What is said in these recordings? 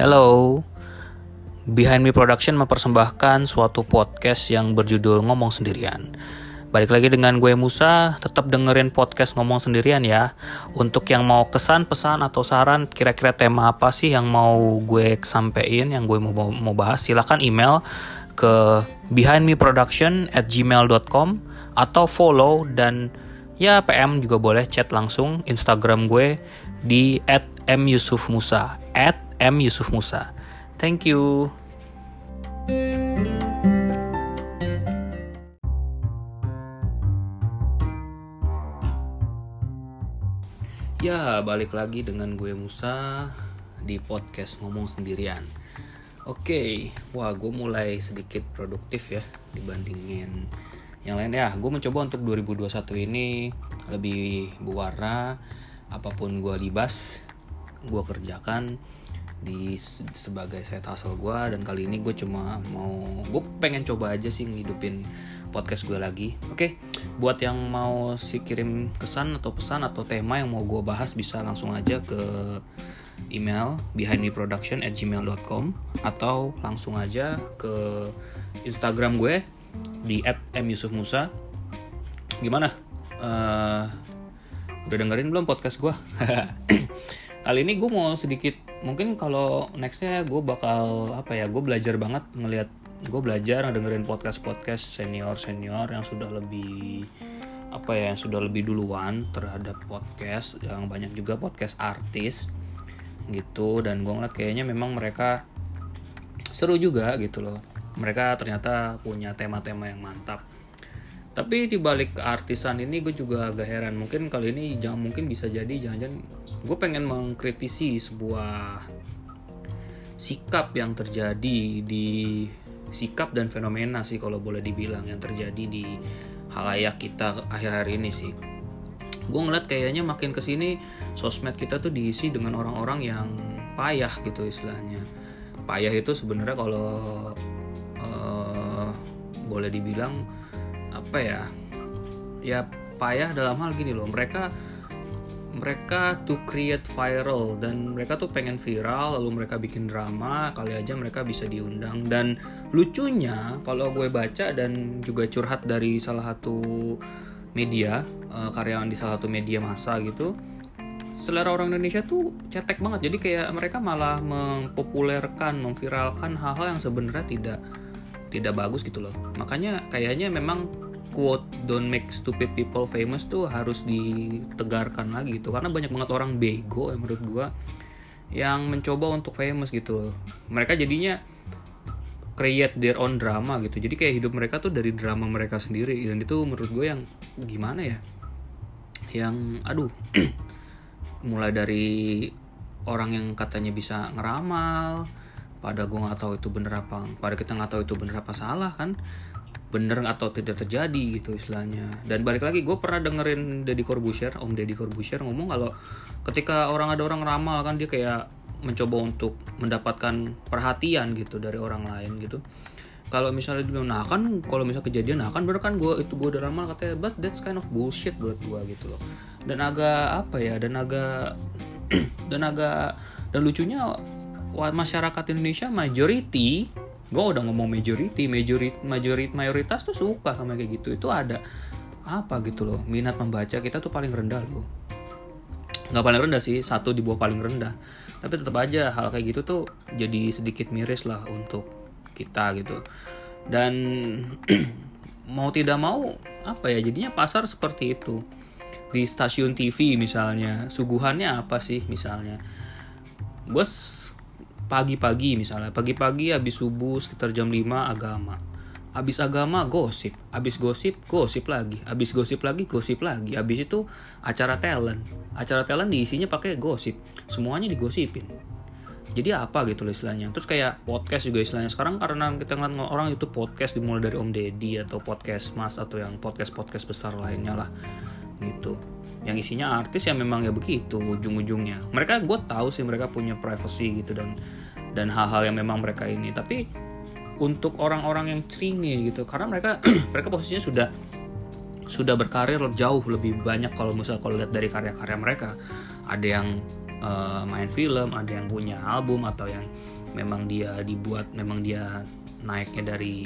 Hello, Behind Me Production mempersembahkan suatu podcast yang berjudul Ngomong Sendirian. Balik lagi dengan gue Musa, tetap dengerin podcast Ngomong Sendirian ya. Untuk yang mau kesan, pesan, atau saran, kira-kira tema apa sih yang mau gue sampein, yang gue mau, mau bahas, silahkan email ke behindmeproduction at gmail.com atau follow dan ya PM juga boleh chat langsung Instagram gue di at myusufmusa at myusufmusa thank you. Ya balik lagi dengan gue Musa di podcast ngomong sendirian. Oke, wah gue mulai sedikit produktif ya dibandingin yang lain. Ya. Gue mencoba untuk 2021 ini lebih berwarna. Apa pun gue libas, gue kerjakan di sebagai saya hustle gue dan kali ini gue cuma mau gue pengen coba aja sih ngidupin podcast gue lagi. Oke okay? buat yang mau si kirim kesan atau pesan atau tema yang mau gue bahas bisa langsung aja ke email behindmeproduction at gmail.com atau langsung aja ke Instagram gue di at myusufmusa gimana? Uh, udah dengerin belum podcast gue kali ini gue mau sedikit mungkin kalau nextnya gue bakal apa ya gue belajar banget ngelihat gue belajar dengerin podcast podcast senior senior yang sudah lebih apa ya yang sudah lebih duluan terhadap podcast yang banyak juga podcast artis gitu. Dan gue ngeliat kayaknya memang mereka seru juga gitu loh. Mereka ternyata punya tema-tema yang mantap. Tapi di balik keartisan ini gue juga agak heran. Mungkin kali ini jangan mungkin bisa jadi jangan-jangan gue pengen mengkritisi sebuah sikap yang terjadi di sikap dan fenomena sih kalau boleh dibilang yang terjadi di halayak kita akhir-akhir ini sih. Gue ngeliat kayaknya makin ke sini sosmed kita tuh diisi dengan orang-orang yang payah gitu istilahnya. Payah itu sebenarnya kalau uh, boleh dibilang apa ya? Ya payah dalam hal gini loh. Mereka mereka to create viral dan mereka tuh pengen viral lalu mereka bikin drama kali aja mereka bisa diundang. Dan lucunya kalau gue baca dan juga curhat dari salah satu media uh, karyawan di salah satu media massa gitu selera orang Indonesia tuh cetek banget. Jadi kayak mereka malah mempopulerkan memviralkan hal-hal yang sebenarnya tidak tidak bagus gitu loh. Makanya kayaknya memang quote don't make stupid people famous tuh harus ditegarkan lagi gitu. Karena banyak banget orang bego ya menurut gua yang mencoba untuk famous gitu. Mereka jadinya create their own drama gitu. Jadi kayak hidup mereka tuh dari drama mereka sendiri. Dan itu menurut gue yang gimana ya? Yang aduh mulai dari orang yang katanya bisa ngeramal pada gue nggak tahu itu bener apa pada kita nggak tahu itu bener apa salah kan bener atau tidak terjadi gitu istilahnya. Dan balik lagi gue pernah dengerin Deddy Corbuzier Om Deddy Corbuzier ngomong kalau ketika orang ada orang ramal kan dia kayak mencoba untuk mendapatkan perhatian gitu dari orang lain gitu. Kalau misalnya dia nah kan kalau misalnya kejadian nah kan bener kan gue itu gue udah ramal katanya but that's kind of bullshit buat gue gitu loh. Dan agak apa ya dan agak dan agak dan lucunya masyarakat Indonesia majority gue udah ngomong majority majority majority mayoritas tuh suka sama kayak gitu. Itu ada apa gitu loh minat membaca kita tuh paling rendah loh. Nggak paling rendah sih satu di bawah paling rendah. Tapi tetap aja hal kayak gitu tuh jadi sedikit miris lah untuk kita gitu. Dan mau tidak mau apa ya jadinya pasar seperti itu. Di stasiun TV misalnya suguhannya apa sih misalnya? Gue pagi-pagi misalnya. Pagi-pagi habis subuh sekitar jam 5 agama. Habis agama gosip. Habis gosip gosip lagi. Habis gosip lagi gosip lagi. Habis itu acara talent. Acara talent diisinya pakai gosip. Semuanya digosipin. Jadi apa gitu loh istilahnya. Terus kayak podcast juga istilahnya. Sekarang karena kita ngeliat orang itu podcast dimulai dari Om Deddy atau podcast Mas atau yang podcast podcast besar lainnya lah. Gitu yang isinya artis yang memang ya begitu ujung-ujungnya. Mereka gue tahu sih mereka punya privacy gitu dan dan hal-hal yang memang mereka ini. Tapi untuk orang-orang yang ceringe gitu karena mereka mereka posisinya sudah sudah berkarir jauh lebih banyak kalau misal kalau lihat dari karya-karya mereka. Ada yang uh, main film ada yang punya album atau yang memang dia dibuat memang dia naiknya dari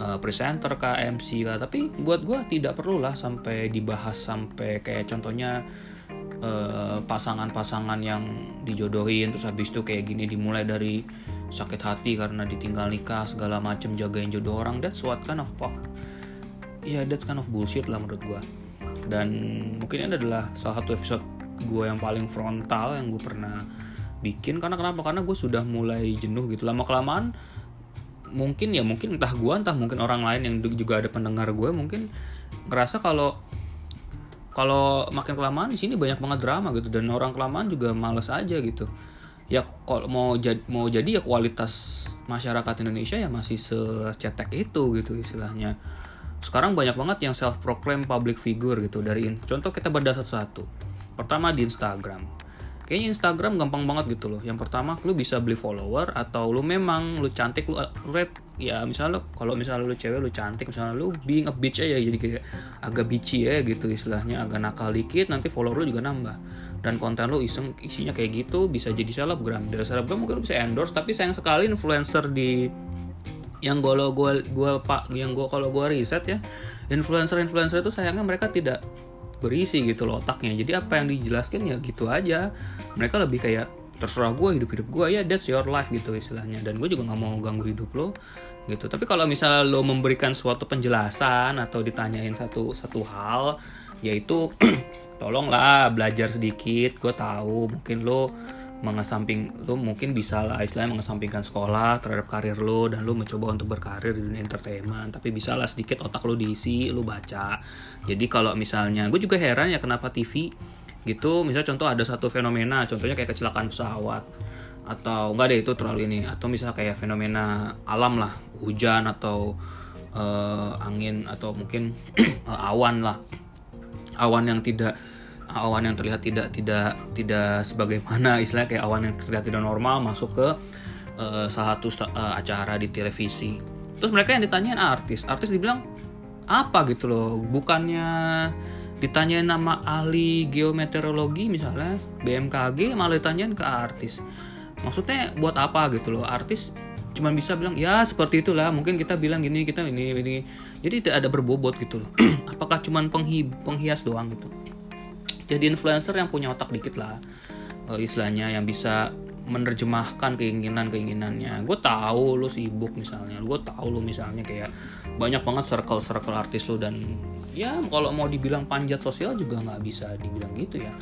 uh, presenter ke MC kah. Tapi buat gue tidak perlu lah sampai dibahas sampai kayak contohnya pasangan pasangan-pasangan yang dijodohin terus habis itu kayak gini dimulai dari sakit hati karena ditinggal nikah segala macem jagain jodoh orang. That's what kind of fuck. Ya yeah, that's kind of bullshit lah menurut gue dan mungkin ini adalah salah satu episode gue yang paling frontal yang gue pernah bikin. Karena kenapa? Karena gue sudah mulai jenuh gitu. Lama kelamaan mungkin ya mungkin entah gue entah mungkin orang lain yang juga ada pendengar gue mungkin ngerasa kalau kalau makin kelamaan di sini banyak banget drama gitu dan orang kelamaan juga males aja gitu. Ya kalau mau jadi mau jadi ya kualitas masyarakat Indonesia ya masih secetek itu gitu istilahnya. Sekarang banyak banget yang self proclaim public figure gitu dari contoh kita berdasar satu. Pertama di Instagram kayaknya Instagram gampang banget gitu loh. Yang pertama lu bisa beli follower atau lu memang lu cantik lu red ya misalnya kalau misalnya lu cewek lu cantik misalnya lu being a bitch aja jadi kayak agak bitchy ya gitu istilahnya agak nakal dikit nanti follower lu juga nambah. Dan konten lu iseng isinya kayak gitu bisa jadi selebgram. Dari selebgram mungkin lu bisa endorse tapi sayang sekali influencer di yang gue gue gue pak yang gue kalau gue riset ya influencer influencer itu sayangnya mereka tidak berisi gitu loh otaknya. Jadi apa yang dijelaskan ya gitu aja. Mereka lebih kayak terserah gue hidup hidup gue ya that's your life gitu istilahnya. Dan gue juga nggak mau ganggu hidup lo gitu. Tapi kalau misalnya lo memberikan suatu penjelasan atau ditanyain satu satu hal yaitu tolonglah belajar sedikit gue tahu mungkin lo mengesamping lu mungkin bisa lah istilahnya mengesampingkan sekolah terhadap karir lu dan lu mencoba untuk berkarir di dunia entertainment. Tapi bisa lah sedikit otak lu diisi lu baca. Jadi kalau misalnya gue juga heran ya kenapa TV gitu. Misalnya contoh ada satu fenomena contohnya kayak kecelakaan pesawat. Atau enggak deh itu terlalu ini. Atau misalnya kayak fenomena alam lah hujan atau uh, angin atau mungkin awan lah. Awan yang tidak awan yang terlihat tidak tidak tidak sebagaimana istilah kayak awan yang terlihat tidak normal masuk ke uh, salah satu uh, acara di televisi. Terus mereka yang ditanyain artis, artis dibilang apa gitu loh, bukannya ditanyain nama ahli geometeorologi misalnya BMKG malah ditanyain ke artis. Maksudnya buat apa gitu loh, artis cuman bisa bilang ya seperti itulah mungkin kita bilang gini kita ini ini jadi tidak ada berbobot gitu loh apakah cuman penghias doang gitu jadi influencer yang punya otak dikit lah. Uh, istilahnya yang bisa menerjemahkan keinginan keinginannya gue tahu lo sibuk misalnya. Gue tahu lo misalnya kayak banyak banget circle circle artis lo dan ya kalau mau dibilang panjat sosial juga nggak bisa dibilang gitu ya.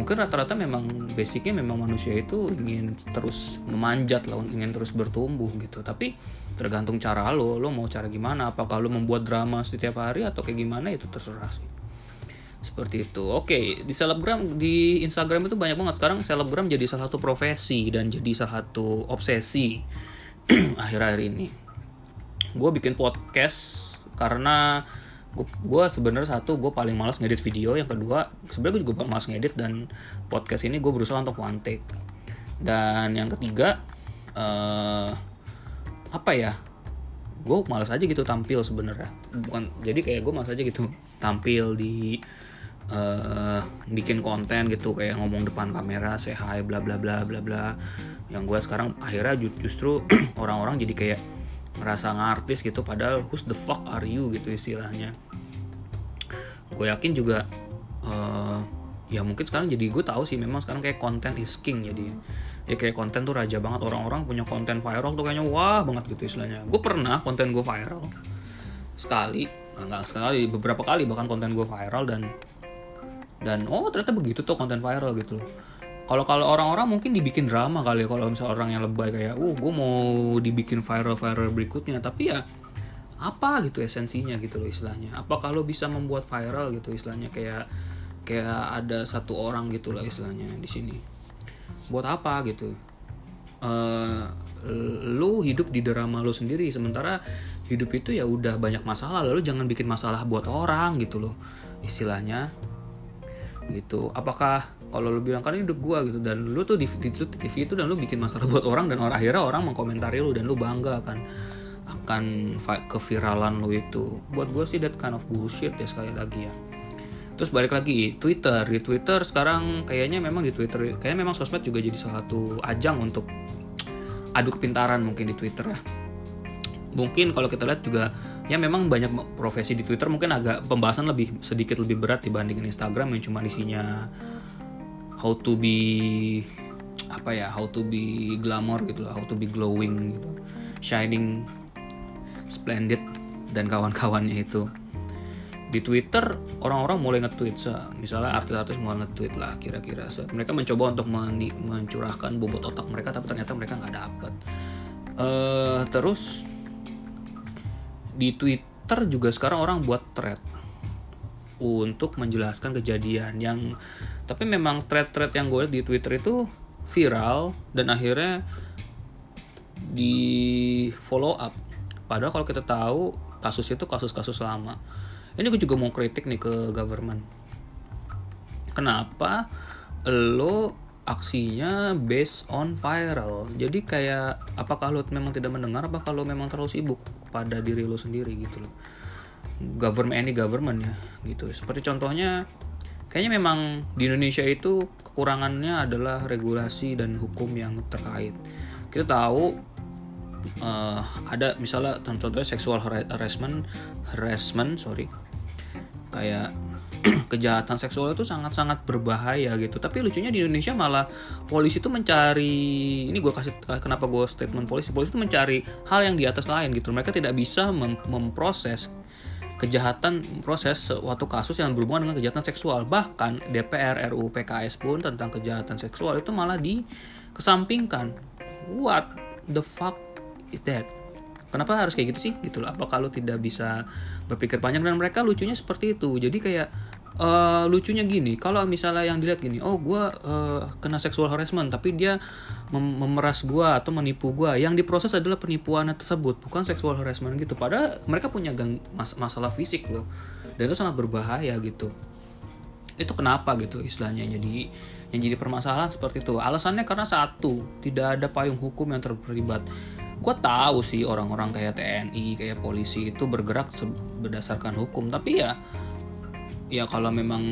Mungkin rata-rata memang basicnya memang manusia itu ingin terus memanjat lah ingin terus bertumbuh gitu. Tapi tergantung cara lo lo mau cara gimana? Apakah lo membuat drama setiap hari atau kayak gimana? Itu terserah sih seperti itu. Oke di selebgram di Instagram itu banyak banget. Sekarang selebgram jadi salah satu profesi dan jadi salah satu obsesi akhir-akhir ini. Gue bikin podcast karena gue sebenarnya satu gue paling malas ngedit video. Yang kedua sebenarnya gue juga malas ngedit dan podcast ini gue berusaha untuk one take. Dan yang ketiga uh, apa ya? Gue malas aja gitu tampil sebenarnya. Bukan jadi kayak gue malas aja gitu tampil di uh, bikin konten gitu kayak ngomong depan kamera say hi bla bla bla bla bla. Yang gue sekarang akhirnya justru orang-orang jadi kayak merasa ngartis gitu. Padahal who's the fuck are you gitu istilahnya. Gue yakin juga uh, ya mungkin sekarang jadi gue tahu sih memang sekarang kayak konten is king jadi. Ya kayak konten tuh raja banget. Orang-orang punya konten viral tuh kayaknya wah banget gitu istilahnya. Gue pernah konten gue viral sekali nggak sekali beberapa kali bahkan konten gue viral dan dan oh ternyata begitu tuh konten viral gitu loh. Kalau kalau orang-orang mungkin dibikin drama kali ya kalau misalnya orang yang lebay kayak uh gue mau dibikin viral viral berikutnya. Tapi ya apa gitu esensinya gitu loh istilahnya? Apakah lo bisa membuat viral gitu istilahnya? Kayak kayak ada satu orang gitu lah istilahnya di sini. Buat apa gitu? Uh, lu hidup di drama lu sendiri sementara hidup itu ya udah banyak masalah. Lalu jangan bikin masalah buat orang gitu loh istilahnya gitu. Apakah kalau lu bilang kan ini hidup gua gitu. Dan lu tuh di, di, di TV itu dan lu bikin masalah buat orang dan orang akhirnya orang mengkomentari lu dan lu bangga kan akan keviralan lu itu. Buat gua sih that kind of bullshit ya sekali lagi ya. Terus balik lagi Twitter. Di Twitter sekarang kayaknya memang di Twitter kayaknya memang sosmed juga jadi salah satu ajang untuk adu kepintaran mungkin di Twitter ya mungkin kalau kita lihat juga ya memang banyak profesi di Twitter mungkin agak pembahasan lebih sedikit lebih berat dibandingin Instagram yang cuma isinya how to be apa ya how to be glamour gitu loh how to be glowing gitu shining splendid dan kawan-kawannya itu. Di Twitter orang-orang mulai nge-tweet misalnya artis-artis mulai nge-tweet lah kira-kira mereka mencoba untuk mencurahkan bobot otak mereka tapi ternyata mereka nggak dapet. Uh, terus di Twitter juga sekarang orang buat thread untuk menjelaskan kejadian yang tapi memang thread-thread yang gue lihat di Twitter itu viral dan akhirnya di follow up. Padahal kalau kita tahu kasus itu kasus-kasus lama. Ini gue juga mau kritik nih ke government. Kenapa lo aksinya based on viral. Jadi kayak apakah lo memang tidak mendengar apa kalau memang terlalu sibuk pada diri lo sendiri gitu loh. Government any government ya gitu. Seperti contohnya kayaknya memang di Indonesia itu kekurangannya adalah regulasi dan hukum yang terkait. Kita tahu uh, ada misalnya contohnya seksual harassment harassment sorry. Kayak kejahatan seksual itu sangat-sangat berbahaya gitu. Tapi lucunya di Indonesia malah polisi itu mencari ini gue kasih kenapa gue statement polisi polisi itu mencari hal yang di atas lain gitu. Mereka tidak bisa mem memproses kejahatan proses suatu kasus yang berhubungan dengan kejahatan seksual. Bahkan DPR RUU PKS pun tentang kejahatan seksual itu malah dikesampingkan. What the fuck is that kenapa harus kayak gitu sih? Gitu loh. Apa kalau tidak bisa berpikir panjang? Dan mereka lucunya seperti itu. Jadi kayak uh, lucunya gini. Kalau misalnya yang dilihat gini oh gue uh, kena seksual harassment tapi dia mem memeras gue atau menipu gue yang diproses adalah penipuan tersebut bukan seksual harassment gitu. Padahal mereka punya gang mas masalah fisik loh. Dan itu sangat berbahaya gitu. Itu kenapa gitu istilahnya jadi yang jadi permasalahan seperti itu. Alasannya karena satu tidak ada payung hukum yang terlibat gue tahu sih orang-orang kayak TNI kayak polisi itu bergerak berdasarkan hukum. Tapi ya ya kalau memang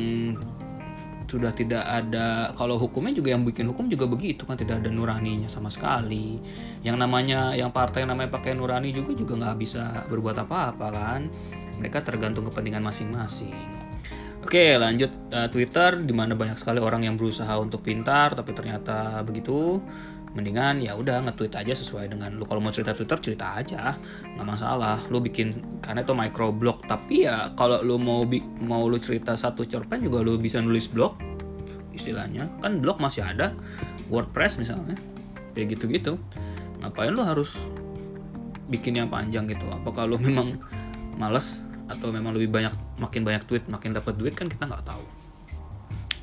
sudah tidak ada kalau hukumnya juga yang bikin hukum juga begitu kan tidak ada nuraninya sama sekali. Yang namanya yang partai yang namanya pakai nurani juga juga nggak bisa berbuat apa-apa kan. Mereka tergantung kepentingan masing-masing. Oke lanjut uh, Twitter di mana banyak sekali orang yang berusaha untuk pintar tapi ternyata begitu mendingan ya udah nge-tweet aja sesuai dengan lu. Kalau mau cerita Twitter cerita aja. Nggak masalah. Lu bikin karena itu microblog. Tapi ya kalau lu mau mau lu cerita satu cerpen juga lu bisa nulis blog istilahnya. Kan blog masih ada. WordPress misalnya. Kayak gitu-gitu. Ngapain lu harus bikin yang panjang gitu? Apa kalau memang males atau memang lebih banyak makin banyak tweet makin dapat duit? Kan kita nggak tahu.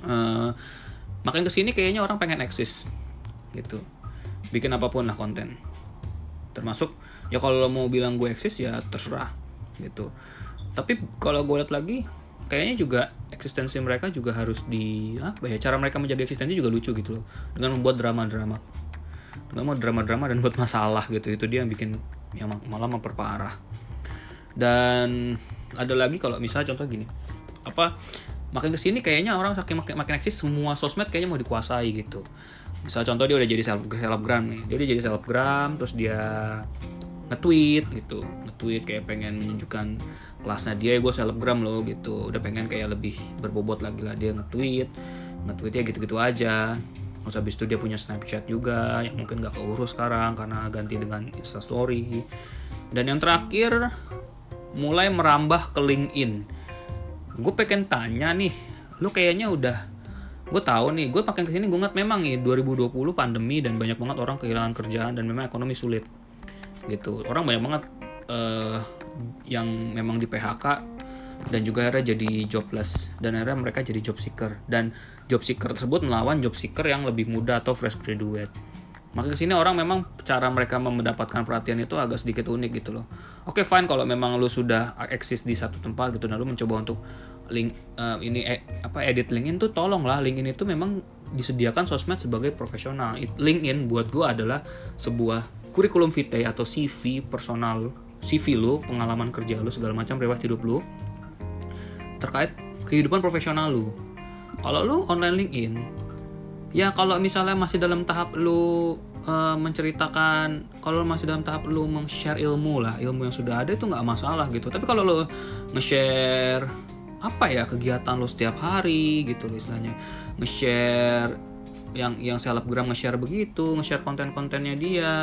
Uh, makin ke sini kayaknya orang pengen eksis. Gitu bikin apa pun lah konten. Termasuk ya kalau mau bilang gue eksis ya terserah gitu. Tapi kalau gue lihat lagi kayaknya juga eksistensi mereka juga harus di apa ya cara mereka menjaga eksistensi juga lucu gitu loh. Dengan membuat drama-drama. Dengan mau drama-drama dan buat masalah gitu itu dia yang bikin yang malah memperparah. Dan ada lagi kalau misalnya contoh gini apa makin ke sini kayaknya orang saking makin, makin eksis semua sosmed kayaknya mau dikuasai gitu misal contoh dia udah jadi selebgram nih. Dia udah jadi selebgram terus dia nge-tweet gitu. Nge-tweet kayak pengen menunjukkan kelasnya dia gue selebgram loh gitu. Udah pengen kayak lebih berbobot lagi lah dia nge-tweet. Nge-tweetnya gitu-gitu aja. Terus habis itu dia punya snapchat juga yang mungkin gak keurus sekarang karena ganti dengan instastory. Dan yang terakhir mulai merambah ke LinkedIn. Gue pengen tanya nih lu kayaknya udah gue tahu nih gue pakai ke sini gue ngeliat memang nih 2020 pandemi dan banyak banget orang kehilangan kerjaan dan memang ekonomi sulit. Gitu. Orang banyak banget uh, yang memang di PHK dan juga akhirnya jadi jobless. Dan akhirnya mereka jadi job seeker. Dan job seeker tersebut melawan job seeker yang lebih muda atau fresh graduate. Maka ke sini orang memang cara mereka mendapatkan perhatian itu agak sedikit unik gitu loh. Oke okay, fine kalau memang lu sudah eksis di satu tempat gitu dan lu mencoba untuk link uh, ini eh, apa edit LinkedIn tuh tolonglah LinkedIn itu memang disediakan sosmed sebagai profesional. LinkedIn buat gue adalah sebuah kurikulum vitae atau CV personal CV lu, pengalaman kerja lu segala macam riwayat hidup lu terkait kehidupan profesional lu. Kalau lu online LinkedIn ya kalau misalnya masih dalam tahap lu uh, menceritakan kalau masih dalam tahap lu meng-share ilmu lah ilmu yang sudah ada itu nggak masalah gitu. Tapi kalau lu nge-share apa ya kegiatan lo setiap hari gitu loh istilahnya nge-share yang yang selebgram nge-share begitu, nge-share konten-kontennya dia.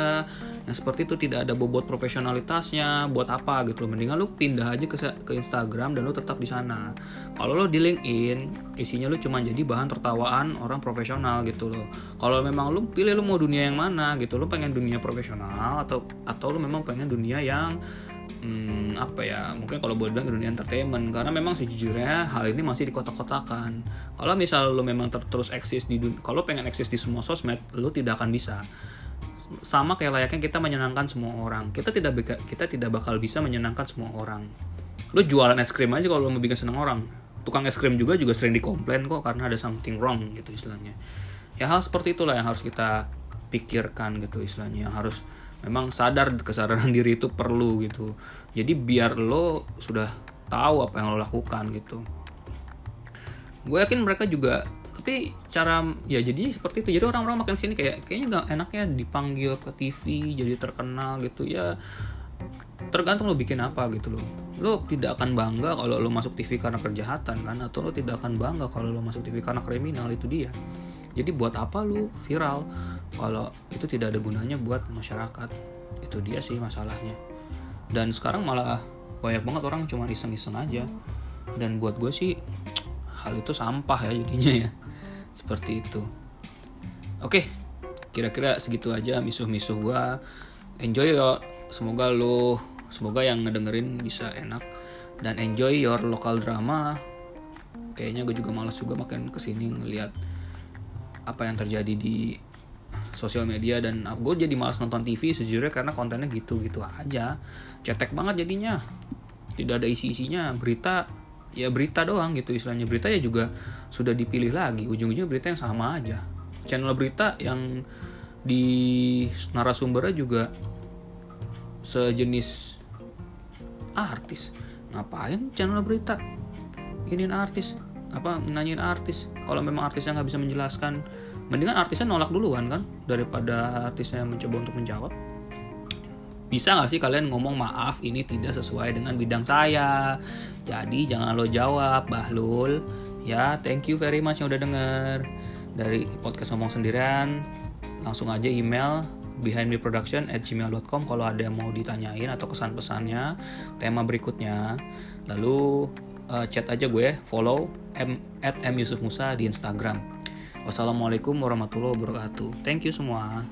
Yang seperti itu tidak ada bobot profesionalitasnya, buat apa gitu loh. Mendingan lu pindah aja ke ke Instagram dan lu tetap di sana. Kalau lo di LinkedIn, isinya lu cuma jadi bahan tertawaan orang profesional gitu loh. Kalau memang lu pilih lu mau dunia yang mana gitu, lu pengen dunia profesional atau atau lu memang pengen dunia yang hmm, apa ya mungkin kalau boleh bilang dunia entertainment. Karena memang sejujurnya hal ini masih dikotak-kotakan. Kalau misal lo memang ter terus eksis di kalau pengen eksis di semua sosmed lo tidak akan bisa. Sama kayak layaknya kita menyenangkan semua orang. Kita tidak kita tidak bakal bisa menyenangkan semua orang. Lo jualan es krim aja kalau lo mau bikin seneng orang. Tukang es krim juga juga sering dikomplain kok karena ada something wrong gitu istilahnya. Ya hal seperti itulah yang harus kita pikirkan gitu istilahnya. Yang harus memang sadar kesadaran diri itu perlu gitu. Jadi biar lo sudah tahu apa yang lo lakukan gitu. Gue yakin mereka juga tapi cara ya jadi seperti itu. Jadi orang-orang makin sini kayak kayaknya gak enaknya dipanggil ke TV jadi terkenal gitu. Ya tergantung lo bikin apa gitu loh lo tidak akan bangga kalau lo masuk TV karena kejahatan kan? Atau lo tidak akan bangga kalau lo masuk TV karena kriminal itu dia jadi buat apa lu viral? Kalau itu tidak ada gunanya buat masyarakat. Itu dia sih masalahnya. Dan sekarang malah banyak banget orang cuma iseng-iseng aja. Dan buat gue sih hal itu sampah ya jadinya ya. Seperti itu. Oke kira-kira segitu aja misuh-misuh gue enjoy ya semoga lo semoga yang ngedengerin bisa enak. Dan enjoy your local drama. Kayaknya gue juga malas juga makin ke sini ngeliat apa yang terjadi di sosial media dan gue jadi malas nonton TV sejujurnya karena kontennya gitu-gitu aja. Cetek banget jadinya. Tidak ada isi-isinya. Berita ya berita doang gitu istilahnya. Berita ya juga sudah dipilih lagi. Ujung-ujungnya berita yang sama aja. Channel berita yang di narasumbernya juga sejenis artis. Ngapain channel berita? Ini artis apa nanyain artis. Kalau memang artisnya nggak bisa menjelaskan mendingan artisnya nolak duluan kan daripada artisnya mencoba untuk menjawab. Bisa nggak sih kalian ngomong maaf ini tidak sesuai dengan bidang saya. Jadi jangan lo jawab Bahlul. Ya thank you very much yang udah denger. Dari podcast ngomong sendirian langsung aja email behindmeproduction at gmail.com kalau ada yang mau ditanyain atau kesan pesannya tema berikutnya. Lalu uh, chat aja gue follow m at m Yusuf Musa di Instagram. Wassalamualaikum warahmatullahi wabarakatuh. Thank you semua